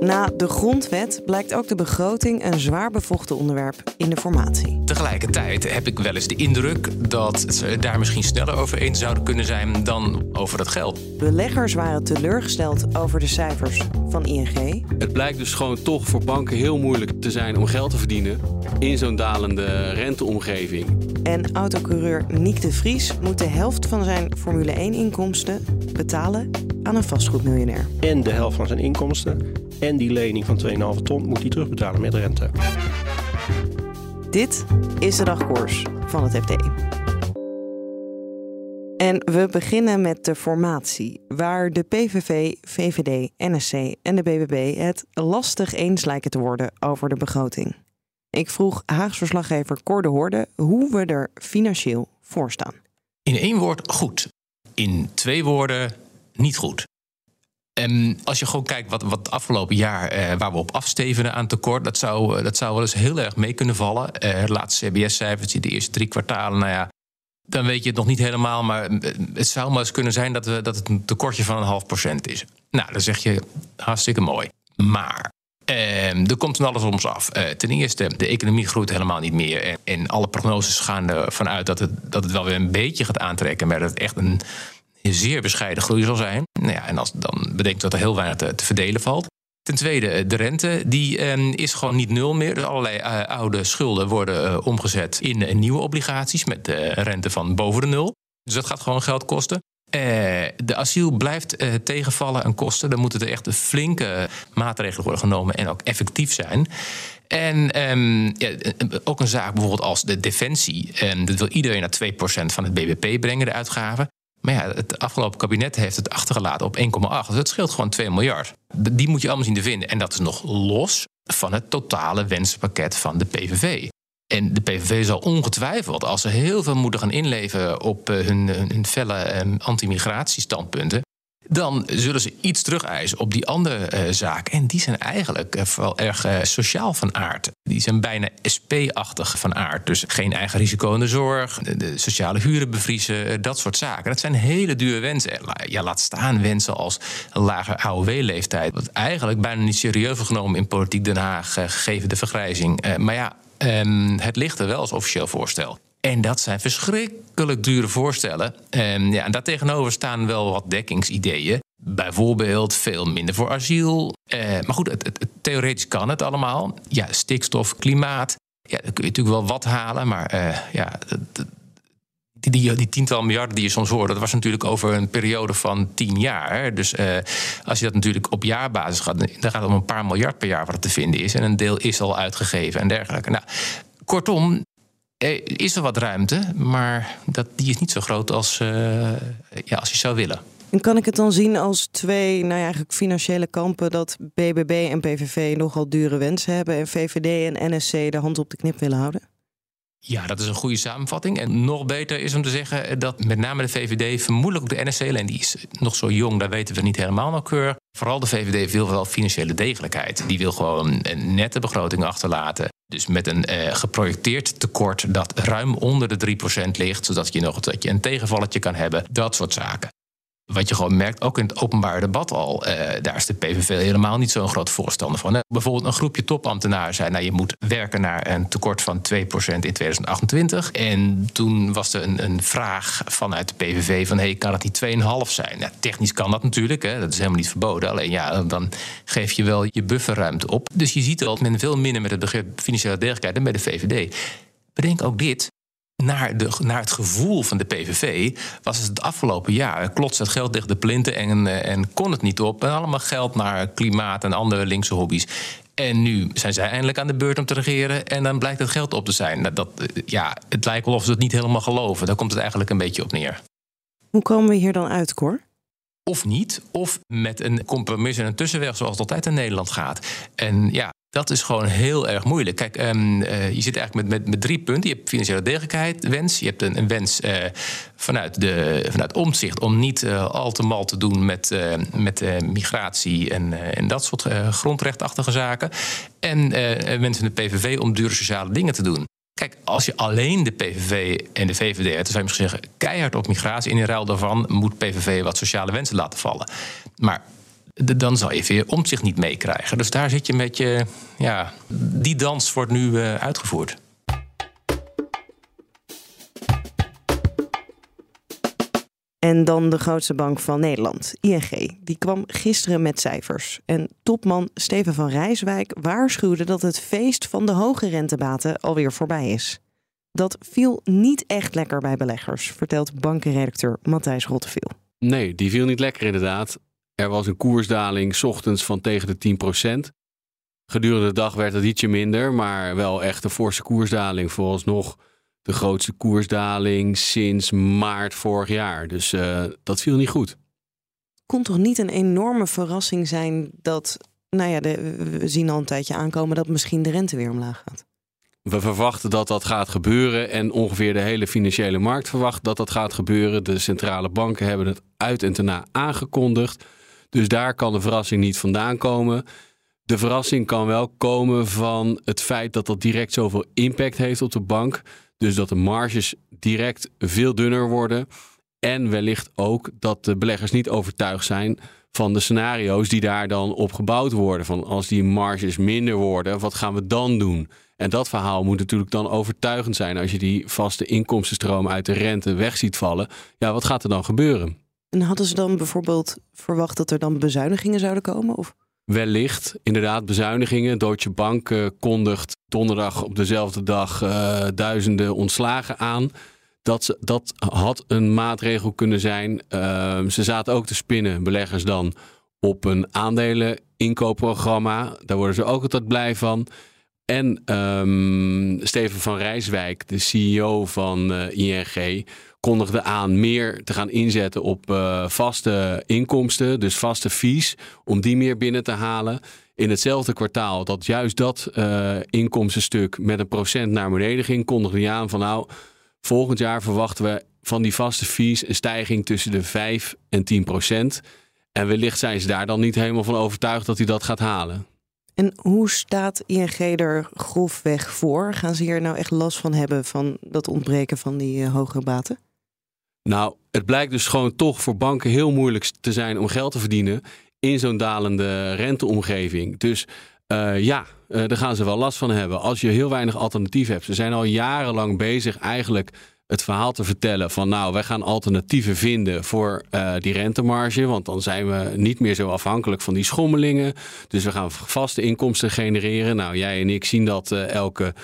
Na de grondwet blijkt ook de begroting een zwaar bevochten onderwerp in de formatie. Tegelijkertijd heb ik wel eens de indruk dat ze daar misschien sneller over eens zouden kunnen zijn dan over het geld. Beleggers waren teleurgesteld over de cijfers van ING. Het blijkt dus gewoon toch voor banken heel moeilijk te zijn om geld te verdienen in zo'n dalende renteomgeving. En autocoureur Nick de Vries moet de helft van zijn Formule 1-inkomsten betalen aan een vastgoedmiljonair. En de helft van zijn inkomsten en die lening van 2,5 ton moet hij terugbetalen met rente. Dit is de dagkoers van het FD. En we beginnen met de formatie, waar de PVV, VVD, NSC en de BBB het lastig eens lijken te worden over de begroting. Ik vroeg Haags verslaggever Cor de Hoorde hoe we er financieel voor staan. In één woord goed. In twee woorden niet goed. En als je gewoon kijkt wat, wat afgelopen jaar eh, waar we op afstevenen aan tekort, dat zou, eh, dat zou wel eens heel erg mee kunnen vallen. Eh, laatste CBS-cijfertje, de eerste drie kwartalen, nou ja, dan weet je het nog niet helemaal. Maar eh, het zou maar eens kunnen zijn dat, we, dat het een tekortje van een half procent is. Nou, dan zeg je hartstikke mooi. Maar er komt van alles om ons af. ten eerste, de economie groeit helemaal niet meer. En, en alle prognoses gaan ervan uit dat het, dat het wel weer een beetje gaat aantrekken. Maar dat het echt een zeer bescheiden groei zal zijn. Nou ja, en als dan bedenkt dat er heel weinig te, verdelen valt. Ten tweede, eh, de rente die eh, is gewoon niet nul meer. Dus allerlei uh, oude schulden worden uh, omgezet in nieuwe obligaties met rente van boven de nul. Dus dat gaat gewoon geld kosten. de asiel blijft tegenvallen en kosten. Dan moeten er echt flinke maatregelen worden genomen en ook effectief zijn. En um, ja, ook een zaak bijvoorbeeld als de defensie. En dat wil iedereen naar 2% van het BBP brengen, de uitgaven. Maar ja, het afgelopen kabinet heeft het achtergelaten op 1,8. Dus het scheelt gewoon 2 miljard. Die moet je allemaal zien te vinden. En dat is nog los van het totale wensenpakket van de PVV. En de PVV zal ongetwijfeld, als ze heel veel moeten gaan inleveren op eh, hun, hun felle ehm, anti-migratiestandpunten, dan zullen ze iets terugeisen op die andere uh, zaken. En die zijn eigenlijk uh, vooral erg sociaal van aard. Die zijn bijna SP-achtig van aard. Dus geen eigen risico in de zorg, de, sociale huren bevriezen, dat soort zaken. Dat zijn hele dure wensen. Ja, laat staan wensen als een lage AOW-leeftijd. Wat eigenlijk bijna niet serieus genomen in politiek Den Haag, gegeven de vergrijzing. maar ja, um, het ligt er wel als officieel voorstel. En dat zijn verschrikkelijk dure voorstellen. En, ja, en daartegenover staan wel wat dekkingsideeën. Bijvoorbeeld veel minder voor asiel. Eh, maar goed, het, het, theoretisch kan het allemaal. Ja, stikstof, klimaat. Ja, dan kun je natuurlijk wel wat halen. Maar eh, ja, die, die, die, tiental miljarden die je soms hoort, dat was natuurlijk over een periode van tien jaar. Dus eh, als je dat natuurlijk op jaarbasis gaat, dan gaat het om een paar miljard per jaar wat er te vinden is. En een deel is al uitgegeven en dergelijke. Nou, kortom, er is er wat ruimte, maar dat, die is niet zo groot als, uh, ja, als je zou willen. En kan ik het dan zien als twee nou ja, eigenlijk financiële kampen dat BBB en PVV nogal dure wensen hebben en VVD en NSC de hand op de knip willen houden? Ja, dat is een goede samenvatting. En nog beter is om te zeggen dat met name de VVD, vermoedelijk ook de NSC, alleen die is nog zo jong, daar weten we niet helemaal nauwkeurig. Vooral de VVD wil wel financiële degelijkheid. Die wil gewoon een nette begroting achterlaten. Dus met een uh, geprojecteerd tekort dat ruim onder de 3% ligt, zodat je nog je een tegenvalletje kan hebben. Dat soort zaken wat je gewoon merkt, ook in het openbaar debat al, eh, daar is de PVV helemaal niet zo'n groot voorstander van. Hè. Bijvoorbeeld een groepje topambtenaren zei, nou je moet werken naar een tekort van 2% in 2028. En toen was er een, een vraag vanuit de PVV van, hey, kan het die 2,5 zijn? Nou, technisch kan dat natuurlijk, hè, dat is helemaal niet verboden. Alleen ja, dan geef je wel je bufferruimte op. Dus je ziet dat men veel minder met het begrip financiële degelijkheid dan bij de VVD. Bedenk ook dit naar, de, naar het gevoel van de PVV was het het afgelopen jaar. Klots het geld tegen de plinten en, eh, en kon het niet op. En allemaal geld naar klimaat en andere linkse hobby's. En nu zijn zij eindelijk aan de beurt om te regeren. En dan blijkt het geld op te zijn. Nou, dat, eh, ja, het lijkt wel of ze het niet helemaal geloven. Daar komt het eigenlijk een beetje op neer. Hoe komen we hier dan uit, Cor? of niet, of met een compromis en een tussenweg zoals het altijd in Nederland gaat. En ja, dat is gewoon heel erg moeilijk. Kijk, um, uh, je zit eigenlijk met, met, met drie punten. Je hebt financiële degelijkheid, wens. Je hebt een, een wens uh, vanuit, de, vanuit omzicht om niet uh, al te mal te doen met, met migratie en, en dat soort grondrechtachtige zaken. En mensen in de PVV om dure sociale dingen te doen. Kijk, als je alleen de PVV en de VVD hebt, dan zou je misschien zeggen keihard op migratie. En in ruil daarvan moet PVV wat sociale wensen laten vallen. Maar dan zal je weer omzicht niet meekrijgen. Dus daar zit je een beetje. Ja, die dans wordt nu uh, uitgevoerd. En dan de grootste bank van Nederland, ING. Die kwam gisteren met cijfers. En topman Steven van Rijswijk waarschuwde dat het feest van de hoge rentebaten alweer voorbij is. Dat viel niet echt lekker bij beleggers, vertelt bankenredacteur Matthijs Rotteveel. Nee, die viel niet lekker inderdaad. Er was een koersdaling ochtends van tegen de 10%. Gedurende de dag werd het ietsje minder, maar wel echt een forse koersdaling. Vooralsnog de grootste koersdaling sinds maart vorig jaar. Dus uh, dat viel niet goed. Kon toch niet een enorme verrassing zijn dat, nou ja, de, we zien al een tijdje aankomen dat misschien de rente weer omlaag gaat? We verwachten dat dat gaat gebeuren en ongeveer de hele financiële markt verwacht dat dat gaat gebeuren. De centrale banken hebben het uit en ten aangekondigd. Dus daar kan de verrassing niet vandaan komen. De verrassing kan wel komen van het feit dat dat direct zoveel impact heeft op de bank. Dus dat de marges direct veel dunner worden. En wellicht ook dat de beleggers niet overtuigd zijn van de scenario's die daar dan op gebouwd worden. Van als die marges minder worden, wat gaan we dan doen? En dat verhaal moet natuurlijk dan overtuigend zijn als je die vaste inkomstenstroom uit de rente weg ziet vallen. Ja, wat gaat er dan gebeuren? En hadden ze dan bijvoorbeeld verwacht dat er dan bezuinigingen zouden komen? Of? Wellicht, inderdaad, bezuinigingen. Deutsche Bank uh, kondigt donderdag op dezelfde dag uh, duizenden ontslagen aan. Dat, dat had een maatregel kunnen zijn. Uh, ze zaten ook te spinnen, beleggers dan, op een aandeleninkoopprogramma. Daar worden ze ook altijd blij van. En um, Steven van Rijswijk, de CEO van uh, ING, kondigde aan meer te gaan inzetten op uh, vaste inkomsten, dus vaste fees, om die meer binnen te halen. In hetzelfde kwartaal dat juist dat uh, inkomstenstuk met een procent naar beneden ging, kondigde hij aan van nou, volgend jaar verwachten we van die vaste fees een stijging tussen de 5 en 10 procent. En wellicht zijn ze daar dan niet helemaal van overtuigd dat hij dat gaat halen. En hoe staat ING er grofweg voor? Gaan ze hier nou echt last van hebben van dat ontbreken van die uh, hogere baten? Nou, het blijkt dus gewoon toch voor banken heel moeilijk te zijn om geld te verdienen in zo'n dalende renteomgeving. Dus uh, ja, uh, daar gaan ze wel last van hebben. Als je heel weinig alternatief hebt. Ze zijn al jarenlang bezig eigenlijk het verhaal te vertellen van nou, wij gaan alternatieven vinden voor uh, die rentemarge. Want dan zijn we niet meer zo afhankelijk van die schommelingen. Dus we gaan vaste inkomsten genereren. Nou, jij en ik zien dat elke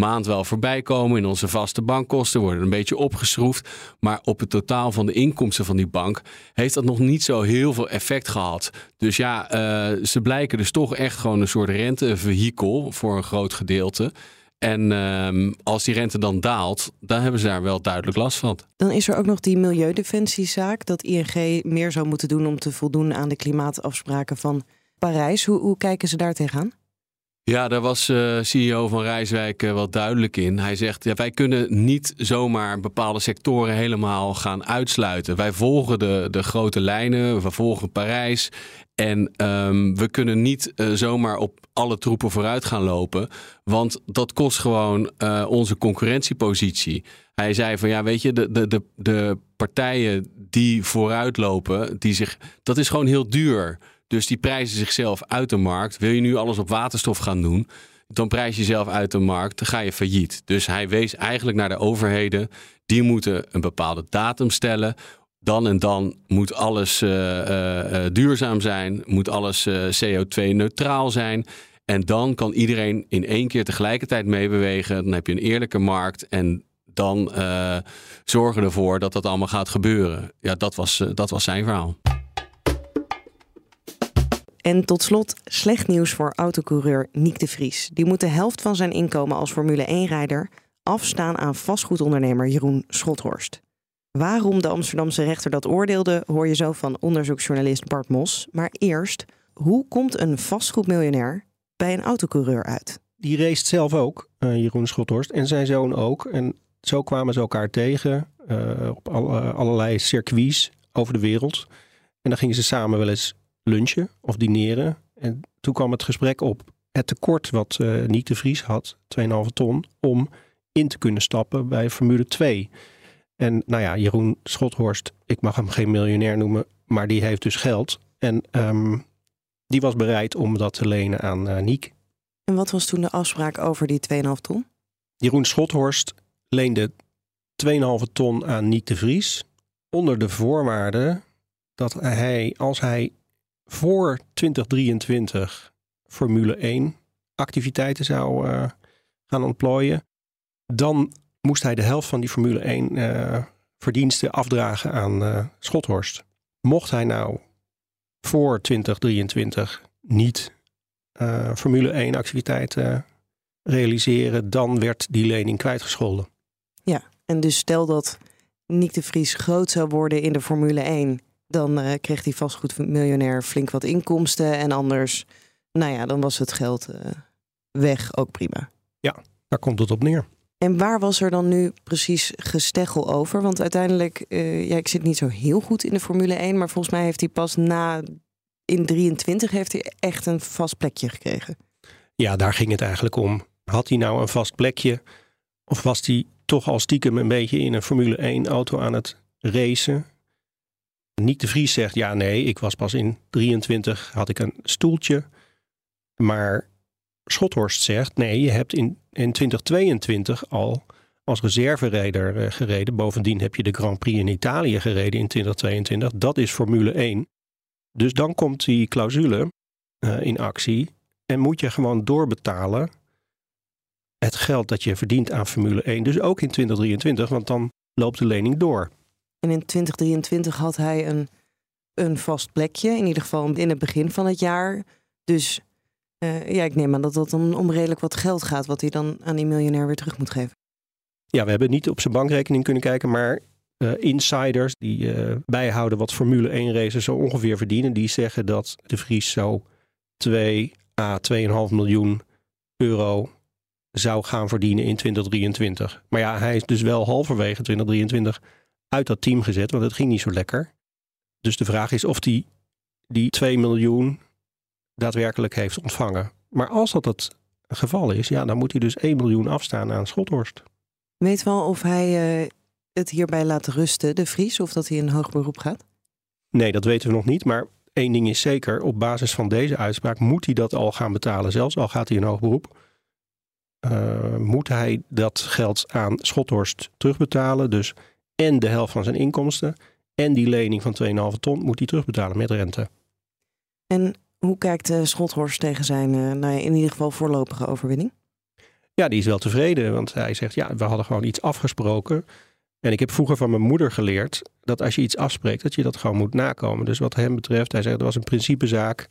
maand wel voorbij komen. In onze vaste bankkosten worden een beetje opgeschroefd. Maar op het totaal van de inkomsten van die bank heeft dat nog niet zo heel veel effect gehad. Dus ja, uh, ze blijken dus toch echt gewoon een soort rentevehikel voor een groot gedeelte. En um, als die rente dan daalt, dan hebben ze daar wel duidelijk last van. Dan is er ook nog die milieudefensiezaak. Dat ING meer zou moeten doen om te voldoen aan de klimaatafspraken van Parijs. Hoe, hoe kijken ze daar tegenaan? Ja, daar was uh, CEO van Rijswijk uh, wel duidelijk in. Hij zegt, ja, wij kunnen niet zomaar bepaalde sectoren helemaal gaan uitsluiten. Wij volgen de, de grote lijnen, we volgen Parijs. En um, we kunnen niet uh, zomaar op alle troepen vooruit gaan lopen. Want dat kost gewoon onze concurrentiepositie. Hij zei van ja, weet je, de, de, de, de partijen die vooruitlopen, die zich, dat is gewoon heel duur. Dus die prijzen zichzelf uit de markt. Wil je nu alles op waterstof gaan doen? Dan prijs je jezelf uit de markt, dan ga je failliet. Dus hij wees eigenlijk naar de overheden. Die moeten een bepaalde datum stellen dan en dan moet alles uh, uh, duurzaam zijn, moet alles CO2-neutraal zijn. En dan kan iedereen in één keer tegelijkertijd meebewegen. Dan heb je een eerlijke markt en dan zorgen ervoor dat dat allemaal gaat gebeuren. Ja, dat was, dat was zijn verhaal. En tot slot slecht nieuws voor autocoureur Nick de Vries. Die moet de helft van zijn inkomen als Formule 1-rijder afstaan aan vastgoedondernemer Jeroen Schothorst. Waarom de Amsterdamse rechter dat oordeelde, hoor je zo van onderzoeksjournalist Bart Mos. Maar eerst, hoe komt een vastgoedmiljonair bij een autocoureur uit? Die race zelf ook, uh, Jeroen Schothorst, en zijn zoon ook. En zo kwamen ze elkaar tegen uh, op alle, allerlei circuits over de wereld. En dan gingen ze samen wel eens lunchen of dineren. En toen kwam het gesprek op het tekort wat uh, Niek de Vries had, 2,5 ton, om in te kunnen stappen bij Formule 2. En nou ja, Jeroen Schothorst, ik mag hem geen miljonair noemen, maar die heeft dus geld. En um, die was bereid om dat te lenen aan uh, Niek. En wat was toen de afspraak over die 2,5 ton? Jeroen Schothorst leende 2,5 ton aan Niek de Vries. Onder de voorwaarde dat hij, als hij voor 2023 Formule 1 activiteiten zou uh, gaan ontplooien, dan moest hij de helft van die Formule 1 uh, verdiensten afdragen aan uh, Schothorst. Mocht hij nou voor 2023 niet Formule 1 activiteiten realiseren, dan werd die lening kwijtgescholden. Ja, en dus stel dat Nick de Vries groot zou worden in de Formule 1, dan uh, kreeg die vastgoedmiljonair flink wat inkomsten en anders, nou ja, dan was het geld uh, weg, ook prima. Ja, daar komt het op neer. En waar was er dan nu precies gesteggel over? Want uiteindelijk, uh, ja, ik zit niet zo heel goed in de Formule 1, maar volgens mij heeft hij pas na in 23 heeft hij echt een vast plekje gekregen. Ja, daar ging het eigenlijk om. Had hij nou een vast plekje of was hij toch al stiekem een beetje in een Formule 1 auto aan het racen? Niek de Vries zegt ja, nee, ik was pas in 23, had ik een stoeltje. Maar Schothorst zegt nee, je hebt in, in 2022 al als reserverijder uh, gereden. Bovendien heb je de Grand Prix in Italië gereden in 2022. Dat is Formule 1. Dus dan komt die clausule uh, in actie en moet je gewoon doorbetalen het geld dat je verdient aan Formule 1. Dus ook in 2023, want dan loopt de lening door. En in 2023 had hij een, een vast plekje, in ieder geval in het begin van het jaar. Dus uh, ja, ik neem aan dat dat om, om redelijk wat geld gaat, wat hij dan aan die miljonair weer terug moet geven. Ja, we hebben niet op zijn bankrekening kunnen kijken, maar uh, insiders die uh, bijhouden wat Formule 1 racers zo ongeveer verdienen, die zeggen dat de Vries zo 2 à 2,5 miljoen euro zou gaan verdienen in 2023. Maar ja, hij is dus wel halverwege 2023 uit dat team gezet, want het ging niet zo lekker. Dus de vraag is of hij die 2 miljoen daadwerkelijk heeft ontvangen. Maar als dat het geval is, ja, dan moet hij dus 1 miljoen afstaan aan Schothorst. Weet wel of hij uh, het hierbij laat rusten, de Vries, of dat hij een hoog beroep gaat? Nee, dat weten we nog niet. Maar één ding is zeker, op basis van deze uitspraak moet hij dat al gaan betalen. Zelfs al gaat hij in hoog beroep. Uh, moet hij dat geld aan Schothorst terugbetalen. Dus en de helft van zijn inkomsten en die lening van 2,5 ton moet hij terugbetalen met rente. En hoe kijkt uh, Schothorst tegen zijn, uh, nou ja, in ieder geval voorlopige overwinning? Ja, die is wel tevreden, want hij zegt ja, we hadden gewoon iets afgesproken. En ik heb vroeger van mijn moeder geleerd dat als je iets afspreekt, dat je dat gewoon moet nakomen. Dus wat hem betreft, hij zegt, het was een principezaak.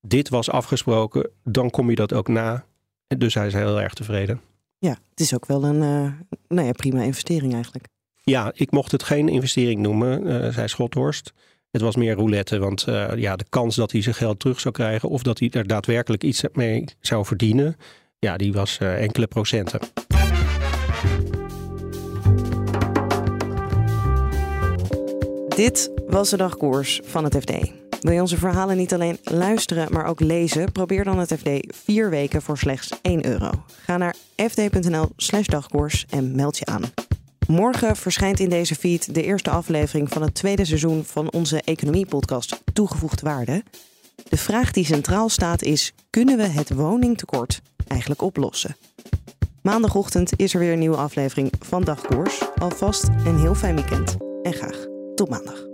Dit was afgesproken, dan kom je dat ook na. En dus hij is heel erg tevreden. Ja, het is ook wel een uh, nou ja, prima investering eigenlijk. Ja, ik mocht het geen investering noemen, uh, zei Schothorst. Het was meer roulette, want uh, ja, de kans dat hij zijn geld terug zou krijgen of dat hij er daadwerkelijk iets mee zou verdienen, ja, die was enkele procenten. Dit was de dagkoers van het FD. Wil je onze verhalen niet alleen luisteren, maar ook lezen? Probeer dan het FD vier weken voor slechts 1 euro. Ga naar fd.nl/slash dagkoers en meld je aan. Morgen verschijnt in deze feed de eerste aflevering van het tweede seizoen van onze economiepodcast Toegevoegde Waarde. De vraag die centraal staat is: kunnen we het woningtekort eigenlijk oplossen? Maandagochtend is er weer een nieuwe aflevering van Dagkoers. Alvast een heel fijn weekend en graag tot maandag.